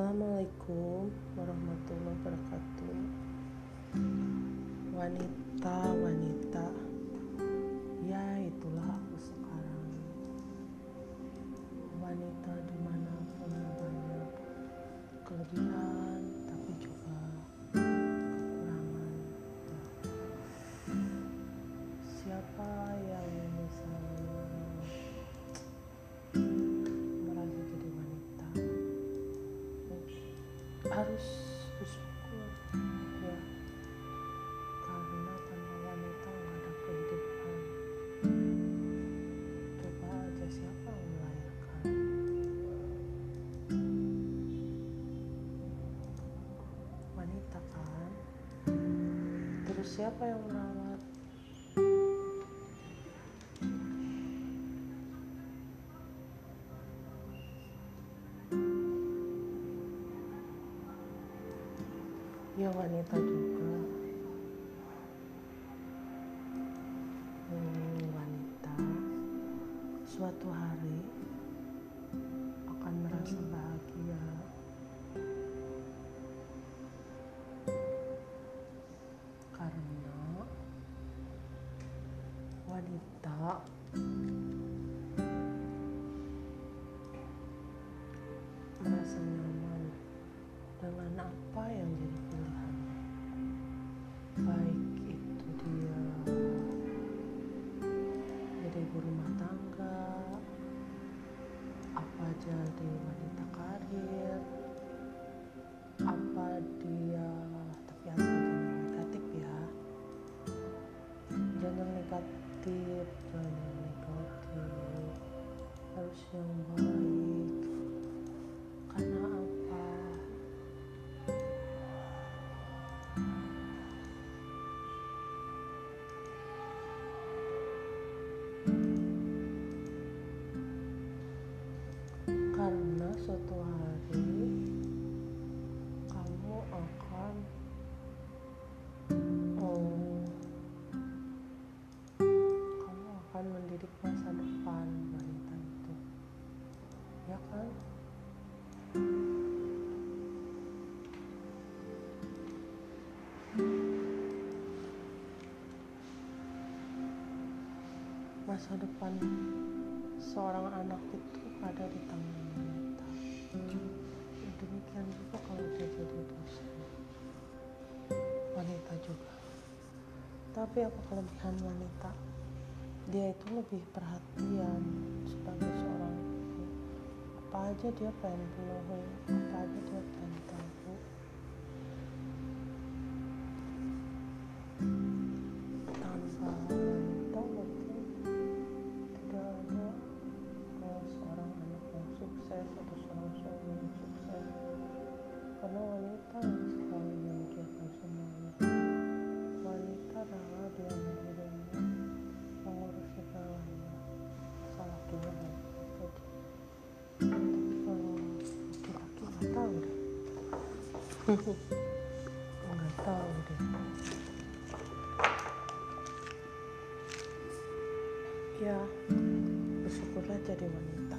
Assalamualaikum warahmatullahi wabarakatuh. Wanita, wanita, bersyukur ya. Karena tanpa wanita nggak ada kehidupan. Coba aja siapa yang melahirkan? Wanita kan? Terus siapa yang merawat ya wanita juga. Hmm, wanita. Suatu hari akan merasa bahagia. Karena wanita apa jadi wanita karir suatu hari kamu akan oh, kamu akan mendidik masa depan wanita itu. Ya kan? Masa depan seorang anak itu ada di tangan tapi apa kelebihan wanita? Dia itu lebih perhatian sebagai seorang apa aja dia pengen penuhi apa aja dia pengen nggak tahu deh ya bersyukurlah jadi wanita.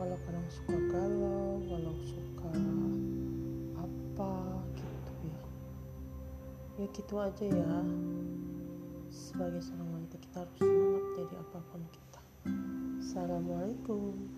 Walau kadang suka galau walau suka apa gitu ya. Ya gitu aja ya. Sebagai seorang wanita kita harus semangat jadi apa pun kita. Assalamualaikum